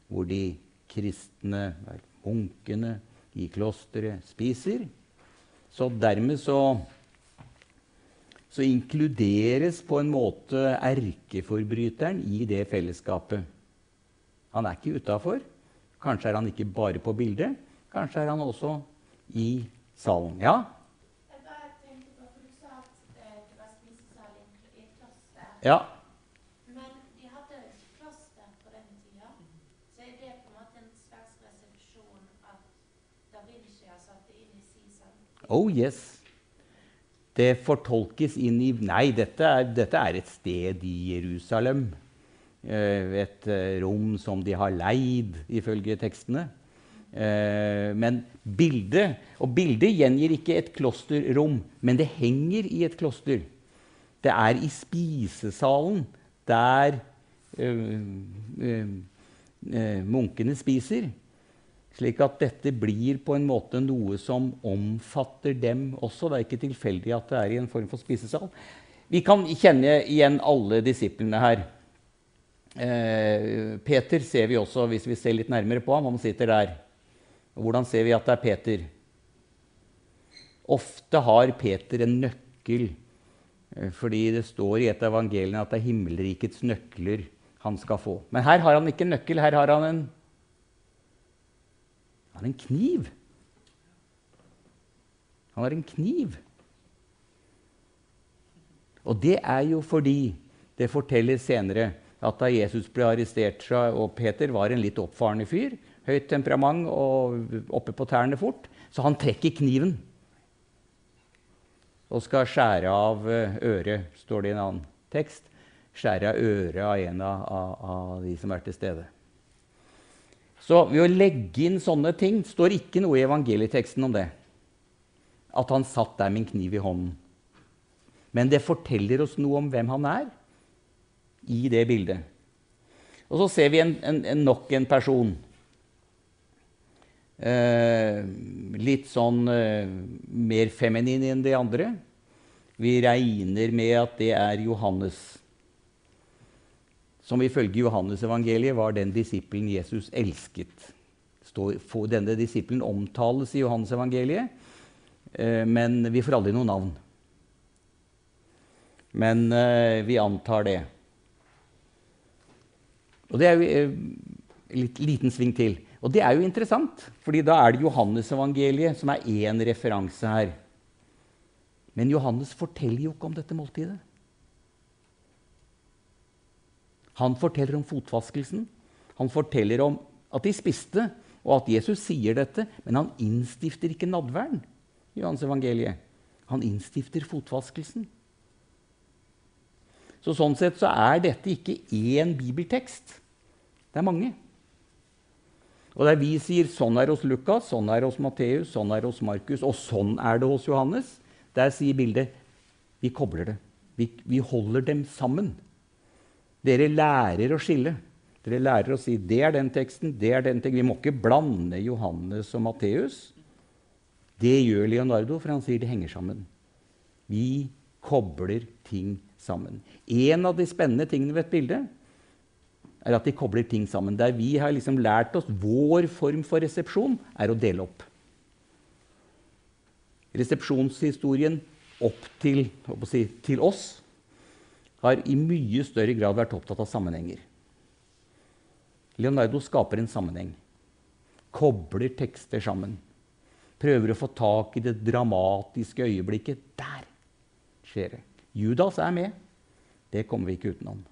Speaker 2: hvor de kristne munkene i klosteret spiser. Så dermed så, så inkluderes på en måte erkeforbryteren i det fellesskapet. Han er ikke utafor. Kanskje er han ikke bare på bildet. Kanskje er han også i salen. Ja?
Speaker 3: Jeg tenkte at du sa at eh, det var et spisesal i Ja.
Speaker 2: Oh yes. Det fortolkes inn i Nei, dette er, dette er et sted i Jerusalem. Eh, et eh, rom som de har leid, ifølge tekstene. Eh, men bildet Og bildet gjengir ikke et klosterrom, men det henger i et kloster. Det er i spisesalen der øh, øh, øh, munkene spiser. Slik at dette blir på en måte noe som omfatter dem også. Det er ikke tilfeldig at det er i en form for spisesal. Vi kan kjenne igjen alle disiplene her. Eh, Peter ser vi også hvis vi ser litt nærmere på ham. Han sitter der. Hvordan ser vi at det er Peter? Ofte har Peter en nøkkel, eh, fordi det står i et av evangeliene at det er himmelrikets nøkler han skal få. Men her har han ikke en nøkkel, her har han en, han har en kniv. Han har en kniv. Og det er jo fordi det fortelles senere at da Jesus ble arrestert, og Peter var en litt oppfarende fyr, høyt temperament og oppe på tærne fort, så han trekker kniven og skal skjære av eh, øret, står det i en annen tekst. Skjære av øret av en av, av, av de som er til stede. Så ved å legge inn sånne ting står ikke noe i evangelieteksten om det. At han satt der med en kniv i hånden. Men det forteller oss noe om hvem han er i det bildet. Og så ser vi en, en, en nok en person. Eh, litt sånn eh, mer feminin enn de andre. Vi regner med at det er Johannes. Som ifølge Johannes-evangeliet var den disippelen Jesus elsket. Denne disippelen omtales i Johannes-evangeliet, eh, men vi får aldri noe navn. Men eh, vi antar det. Og det er jo eh, liten sving til. Og det er jo interessant, fordi da er det Johannes-evangeliet som er én referanse her. Men Johannes forteller jo ikke om dette måltidet. Han forteller om fotvaskelsen. Han forteller om at de spiste, og at Jesus sier dette. Men han innstifter ikke nadværen Johans evangeliet. Han innstifter fotvaskelsen. Så sånn sett så er dette ikke én bibeltekst. Det er mange. Og der vi sier sånn er hos Lukas, sånn er hos Matteus, sånn er hos Markus, og sånn er det hos Johannes, der sier bildet vi kobler det. Vi, vi holder dem sammen. Dere lærer å skille. Dere lærer å si det er den teksten, det er den teksten. Vi må ikke blande Johannes og Matteus. Det gjør Leonardo, for han sier det henger sammen. Vi kobler ting sammen. En av de spennende tingene ved et bilde er at de kobler ting sammen. Der vi har liksom lært oss vår form for resepsjon, er å dele opp. Resepsjonshistorien opp til, si, til oss har i mye større grad vært opptatt av sammenhenger. Leonardo skaper en sammenheng. Kobler tekster sammen. Prøver å få tak i det dramatiske øyeblikket. Der skjer det. Judas er med. Det kommer vi ikke utenom.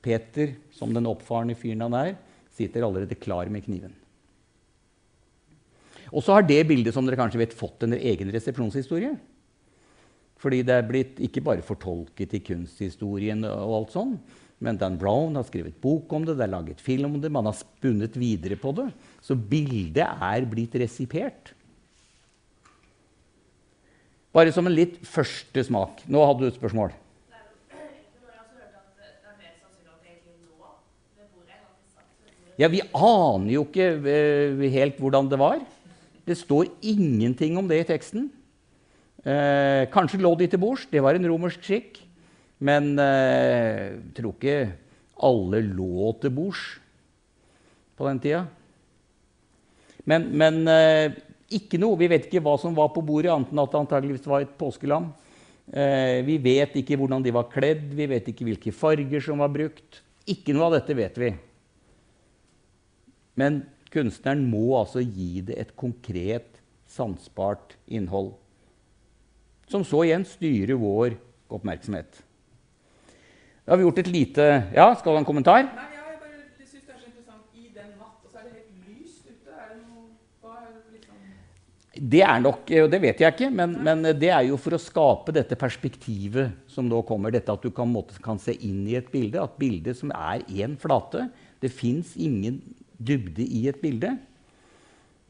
Speaker 2: Peter, som den oppfarende fyren han er, sitter allerede klar med kniven. Og så har det bildet som dere kanskje vet, fått en egen resepsjonshistorie. Fordi det er blitt ikke bare fortolket i kunsthistorien, og alt sånn, men Dan Brown har skrevet bok om det, det er laget film om det, man har spunnet videre på det. Så bildet er blitt resipert. Bare som en litt første smak. Nå hadde du et spørsmål. Ja, Vi aner jo ikke uh, helt hvordan det var. Det står ingenting om det i teksten. Uh, kanskje lå de til bords. Det var en romersk skikk. Men jeg uh, tror ikke alle lå til bords på den tida. Men, men ikke noe. Vi vet ikke hva som var på bordet, annet enn at det antageligvis var et påskelam. vi vet ikke hvordan de var kledd, vi vet ikke hvilke farger som var brukt. Ikke noe av dette vet vi. Men kunstneren må altså gi det et konkret, sansbart innhold. Som så igjen styrer vår oppmerksomhet. Da har vi gjort et lite Ja, skal du ha en kommentar?
Speaker 1: Nei, jeg bare syns det er så interessant i den natt, og så er det helt lyst ute. Er det noe Hva er det liksom
Speaker 2: Det er nok, og det vet jeg ikke, men, men det er jo for å skape dette perspektivet som nå kommer. Dette at du kan, måte, kan se inn i et bilde. At bildet som er én flate Det fins ingen dybde i et bilde.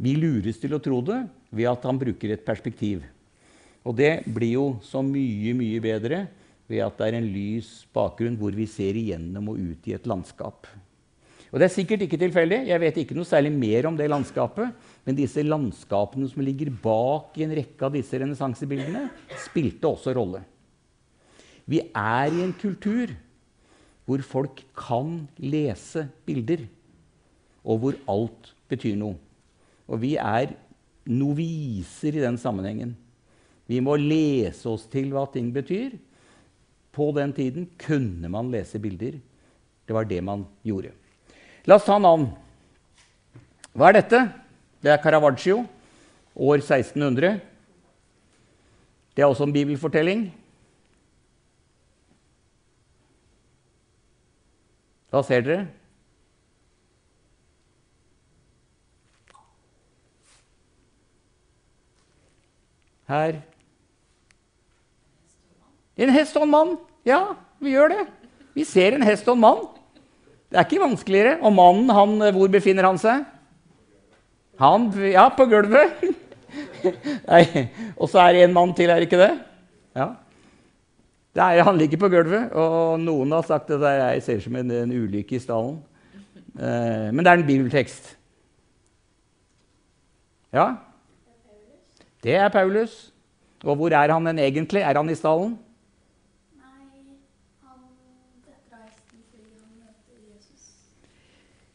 Speaker 2: Vi lures til å tro det ved at han bruker et perspektiv. Og det blir jo så mye, mye bedre ved at det er en lys bakgrunn hvor vi ser igjennom og ut i et landskap. Og Det er sikkert ikke tilfeldig. Jeg vet ikke noe særlig mer om det landskapet. Men disse landskapene som ligger bak i en rekke av disse renessansebildene, spilte også rolle. Vi er i en kultur hvor folk kan lese bilder, og hvor alt betyr noe. Og vi er noviser i den sammenhengen. Vi må lese oss til hva ting betyr. På den tiden kunne man lese bilder. Det var det man gjorde. La oss ta navn. Hva er dette? Det er Caravaggio, år 1600. Det er også en bibelfortelling. Hva ser dere? Her En hest og en mann. Ja, vi gjør det. Vi ser en hest og en mann. Det er ikke vanskeligere. Og mannen, han, hvor befinner han seg? Han Ja, på gulvet. Nei, Og så er det en mann til, er det ikke det? Ja. Det er, han ligger på gulvet, og noen har sagt at det ser som en, en ulykke i stallen. Eh, men det er en bibeltekst. Ja? Det er Paulus. Og hvor er han egentlig? Er han i stallen?
Speaker 4: Nei, han detter av hesten fordi han møter Jesus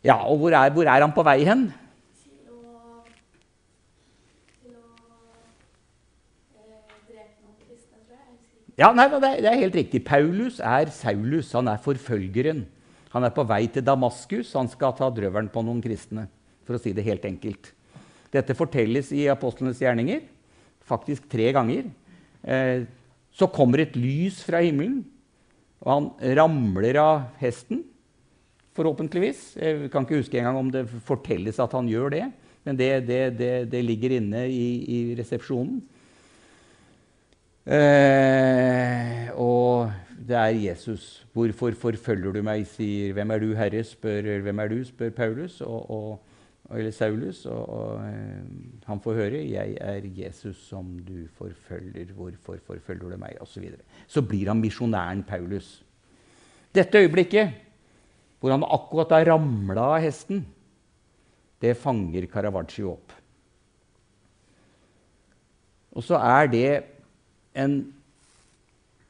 Speaker 2: Ja, og hvor er, hvor er han på vei hen? Ja, nei, det, er helt riktig. Paulus er Saulus. Han er forfølgeren. Han er på vei til Damaskus. Han skal ta drøvelen på noen kristne, for å si det helt enkelt. Dette fortelles i apostlenes gjerninger, faktisk tre ganger. Eh, så kommer et lys fra himmelen, og han ramler av hesten. Forhåpentligvis. Jeg kan ikke huske engang om det fortelles at han gjør det. Men det, det, det, det ligger inne i, i resepsjonen. Eh, og det er Jesus. 'Hvorfor forfølger du meg?' sier 'Hvem er du, Herre?' spør, hvem er du, spør Paulus. Og, og, eller Saulus. Og, og eh, han får høre 'Jeg er Jesus som du forfølger. Hvorfor forfølger du meg?' osv. Så, så blir han misjonæren Paulus. Dette øyeblikket, hvor han akkurat har ramla av hesten, det fanger Caravaggio opp. Og så er det en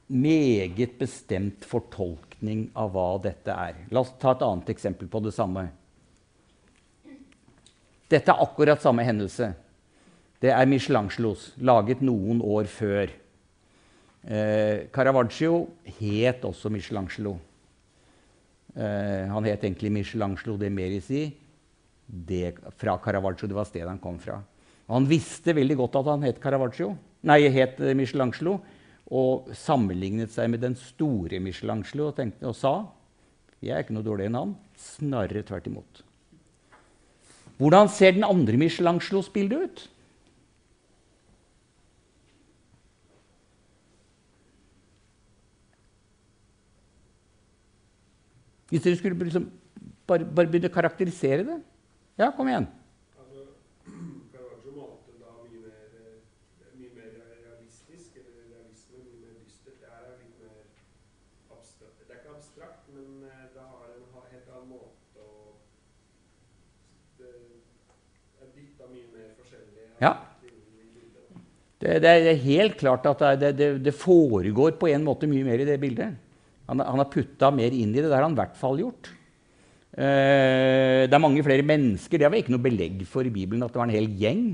Speaker 2: meget bestemt fortolkning av hva dette er. La oss ta et annet eksempel på det samme. Dette er akkurat samme hendelse. Det er Michelangelos, laget noen år før. Eh, Caravaggio het også Michelangelo. Eh, han het egentlig Michelangelo de Merisi det, fra Caravaggio. Det var stedet han kom fra. Og han visste veldig godt at han het Caravaggio, nei, het Michelangelo, og sammenlignet seg med den store Michelangelo og, tenkte, og sa jeg er ikke noe dårligere enn han. Snarere tvert imot. Hvordan ser den andre Michelangelos bilde ut? Hvis dere skulle liksom bare, bare begynne å karakterisere det? Ja, kom igjen.
Speaker 5: Altså,
Speaker 2: Ja. Det, det er helt klart at det, det, det foregår på en måte mye mer i det bildet. Han, han har putta mer inn i det. Det har han i hvert fall gjort. Eh, det er mange flere mennesker. Det har vi ikke noe belegg for i Bibelen at det var en hel gjeng.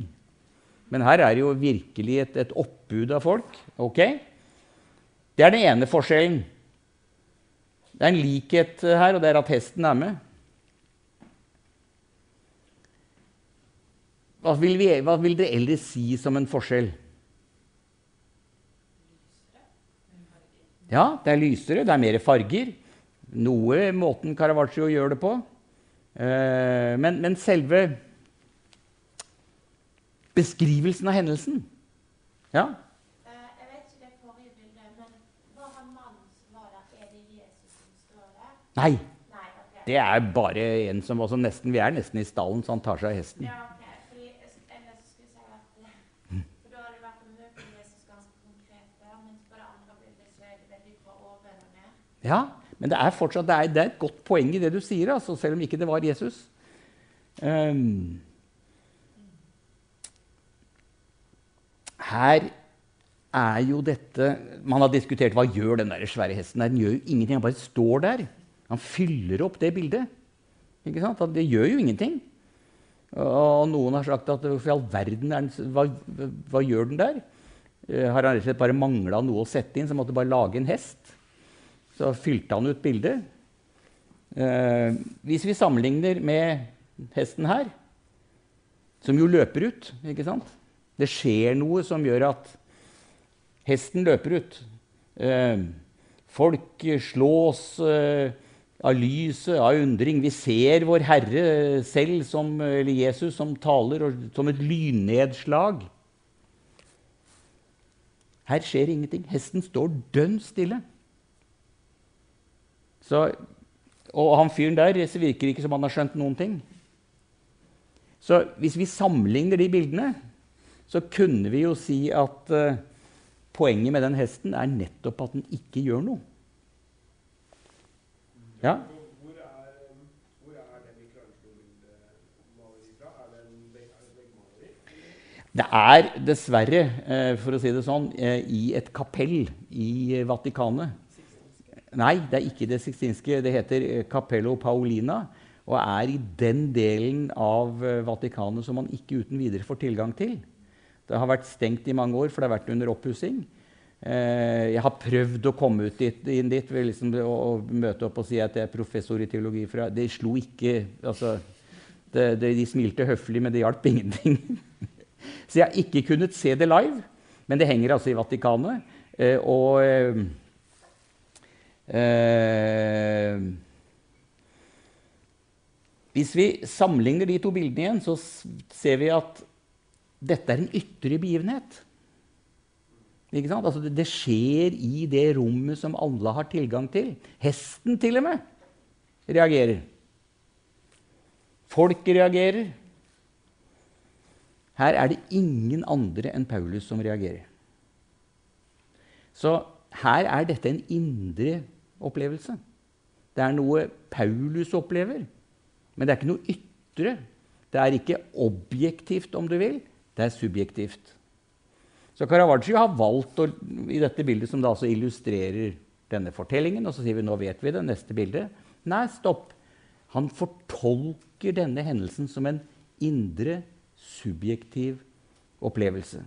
Speaker 2: Men her er det jo virkelig et, et oppbud av folk. ok? Det er den ene forskjellen. Det er en likhet her, og det er at hesten er med. Hva vil, vi, hva vil dere ellers si som en forskjell? Ja, det er lysere, det er mer farger. noe måten Caravaggio gjør det på. Eh, men, men selve beskrivelsen av hendelsen Ja, nei. Det er bare en som også nesten, Vi er nesten i stallen, så han tar seg av hesten.
Speaker 3: Ja, ok. Fordi jeg s- ellers skulle jeg si at eh, For da har det vært å møte Jesus ganske konkret der, mens på det andre bildet så er det veldig fra oven og ned.
Speaker 2: Ja, men det er fortsatt det er, det er et godt poeng i det du sier, altså, selv om ikke det var Jesus. Um, her er jo dette Man har diskutert hva gjør den der svære hesten. Den gjør jo ingenting. Han bare står der. Han fyller opp det bildet. Ikke sant? Det gjør jo ingenting. Og noen har sagt at for i all verden er den, hva, hva gjør den der? Eh, Har han rett og slett bare mangla noe å sette inn, så måtte bare lage en hest? Så fylte han ut bildet. Eh, hvis vi sammenligner med hesten her, som jo løper ut ikke sant? Det skjer noe som gjør at hesten løper ut. Eh, folk slås eh, av lyset, av undring. Vi ser vår Herre selv, som, eller Jesus, som taler og, som et lynnedslag. Her skjer ingenting. Hesten står dønn stille. Så, og han fyren der så virker det ikke som han har skjønt noen ting. Så hvis vi sammenligner de bildene, så kunne vi jo si at uh, poenget med den hesten er nettopp at den ikke gjør noe. Ja?
Speaker 5: Det? Er er
Speaker 2: er dessverre, eh, for å si det sånn, eh, i et kapell i Vatikanet. Nei, det er ikke det sixtinske. Det heter eh, Capello Paolina og er i den delen av eh, Vatikanet som man ikke uten videre får tilgang til. Det har vært stengt i mange år, for det har vært under oppussing. Eh, jeg har prøvd å komme ut dit, inn dit liksom å møte opp og si at jeg er professor i teologi. Fra. Det slo ikke altså, det, det, De smilte høflig, men det hjalp ingenting. Så jeg har ikke kunnet se det live, men det henger altså i Vatikanet. Og eh, Hvis vi sammenligner de to bildene igjen, så ser vi at dette er en ytre begivenhet. Altså det skjer i det rommet som alle har tilgang til. Hesten til og med reagerer. Folk reagerer. Her er det ingen andre enn Paulus som reagerer. Så her er dette en indre opplevelse. Det er noe Paulus opplever, men det er ikke noe ytre. Det er ikke objektivt, om du vil. Det er subjektivt. Så Caravaggio har valgt å, i dette bildet, som da altså illustrerer denne fortellingen, og så sier vi nå vet vi det, neste bilde. Nei, stopp. Han fortolker denne hendelsen som en indre, subjektiv opplevelse.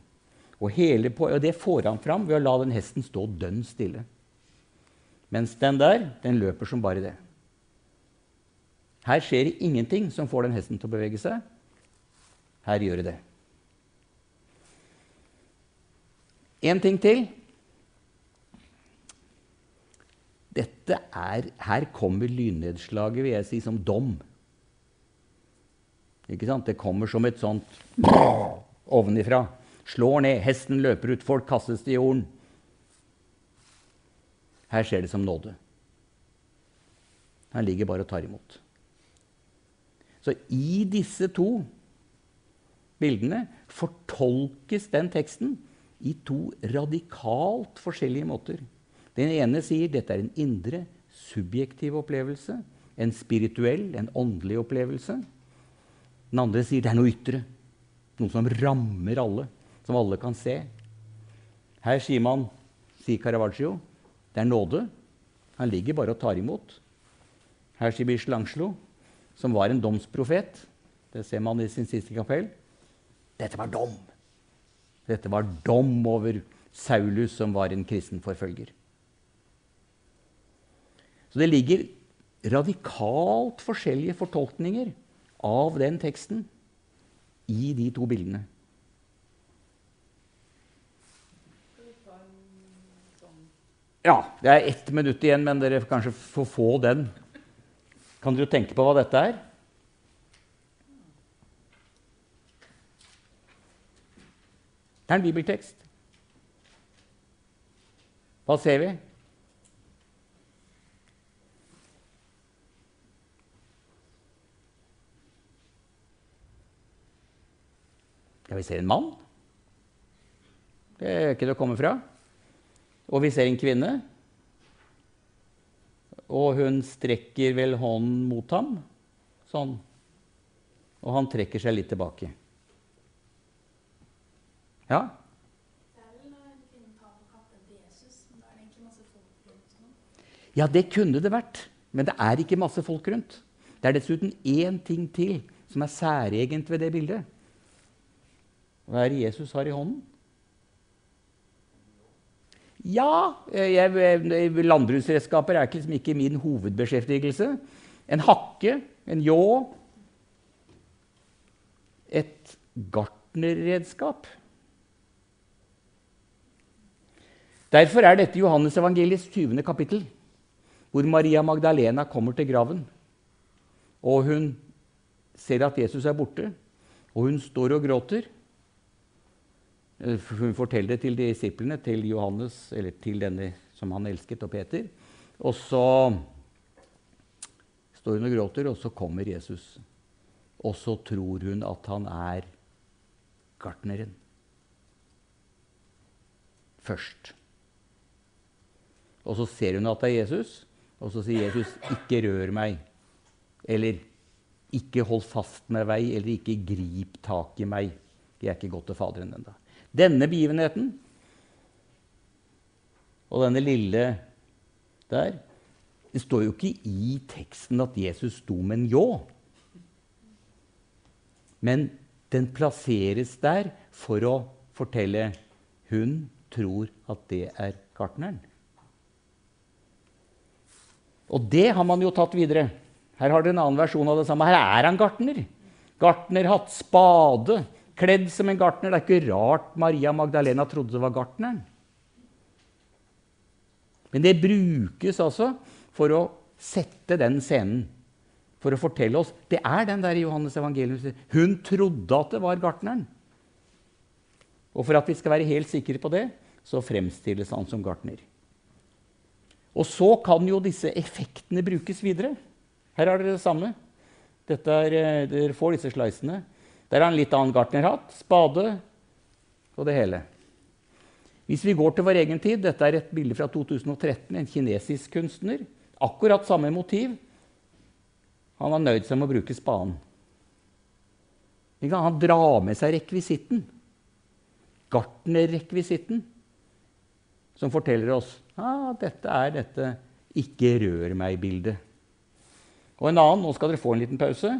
Speaker 2: Og, hele, og det får han fram ved å la den hesten stå dønn stille. Mens den der, den løper som bare det. Her skjer det ingenting som får den hesten til å bevege seg. Her gjør det det. En ting til. Dette er, her kommer lynnedslaget, vil jeg si, som dom. Ikke sant? Det kommer som et sånt ovenifra. Slår ned, hesten løper ut, folk kastes til jorden. Her skjer det som nåde. Han ligger bare og tar imot. Så i disse to bildene fortolkes den teksten i to radikalt forskjellige måter. Den ene sier dette er en indre, subjektiv opplevelse. En spirituell, en åndelig opplevelse. Den andre sier det er noe ytre. Noe som rammer alle, som alle kan se. Her sier man, sier Caravaggio, det er nåde. Han ligger bare og tar imot. Hershibish Langslo, som var en domsprofet, det ser man i sin siste kapell, dette var dom. Dette var dom over Saulus, som var en kristen forfølger. Så det ligger radikalt forskjellige fortolkninger av den teksten i de to bildene.
Speaker 1: Skal vi ta en sånn
Speaker 2: Ja, det er ett minutt igjen, men dere kanskje får få den. Kan dere tenke på hva dette er? Det er en bibeltekst. Hva ser vi? Ja, vi ser en mann. Det er ikke til å komme fra. Og vi ser en kvinne. Og hun strekker vel hånden mot ham. Sånn. Og han trekker seg litt tilbake. Ja? Ja, det kunne det vært. Men det er ikke masse folk rundt. Det er dessuten én ting til som er særegent ved det bildet. Hva er det Jesus har i hånden? Ja, eh, jeg- landbruksredskaper er liksom ikke min hovedbeskjeftigelse. En hakke, en ljå Et gartnerredskap. Derfor er dette Johannes evangeliets 20. kapittel, hvor Maria Magdalena kommer til graven. Og hun ser at Jesus er borte, og hun står og gråter. Eh, Hun forteller det til disiplene, til Johannes, eller til denne som han elsket, og Peter. Og så står hun og gråter, og så kommer Jesus. Og så tror hun at han er gartneren. Først. Og så ser hun at det er Jesus, og så sier Jesus, 'Ikke rør meg'. Eller 'Ikke hold fast med meg', eller 'Ikke grip tak i meg'. Jeg er ikke gått til Faderen ennå. Denne begivenheten og denne lille der Det står jo ikke i teksten at Jesus sto med en ljå. Men den plasseres der for å fortelle hun tror at det er gartneren. Og det har man jo tatt videre. Her har dere en annen versjon av det samme. Her er han gartner. Gartner hatt spade, kledd som en gartner. Det er ikke rart Maria Magdalena trodde det var gartneren. Men det brukes altså for å sette den scenen. For å fortelle oss Det er den der i Johannes evangelium. Hun trodde at det var gartneren. Og for at vi skal være helt sikre på det, så fremstilles han som gartner. Og så kan jo disse effektene brukes videre. Her har dere det samme. Dette er, eh, dere får disse slicene. Der har han litt annen gartnerhatt, spade og det hele. Hvis vi går til vår egen tid, dette er et bilde fra 2013, en kinesisk kunstner. Akkurat samme motiv. Han har nøyd seg med å bruke spaden. Han drar med seg rekvisitten. Gartnerrekvisitten. Som forteller oss ah, dette er dette 'ikke rør meg'-bildet. Og en annen, nå skal dere få en liten pause.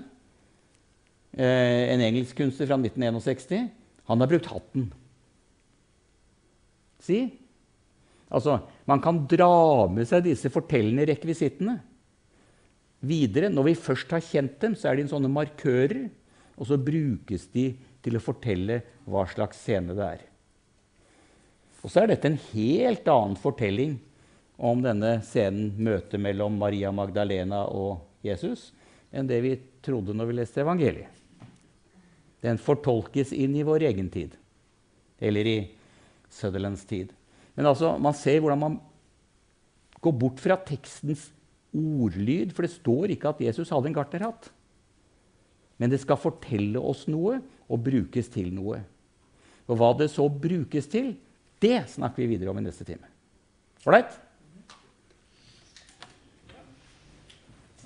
Speaker 2: Eh, en engelsk kunstner fra 1961. Han har brukt hatten. Si? Altså, man kan dra med seg disse fortellende rekvisittene videre. Når vi først har kjent dem, så er de sånne markører, og så brukes de til å fortelle hva slags scene det er. Og så er dette en helt annen fortelling om denne scenen, møtet mellom Maria Magdalena og Jesus, enn det vi trodde når vi leste evangeliet. Den fortolkes inn i vår egen tid, eller i Sutherlands tid. Men altså, man ser hvordan man går bort fra tekstens ordlyd, for det står ikke at Jesus hadde en gartnerhatt. Men det skal fortelle oss noe og brukes til noe. Og hva det så brukes til, det snakker vi videre om i neste time. Ålreit?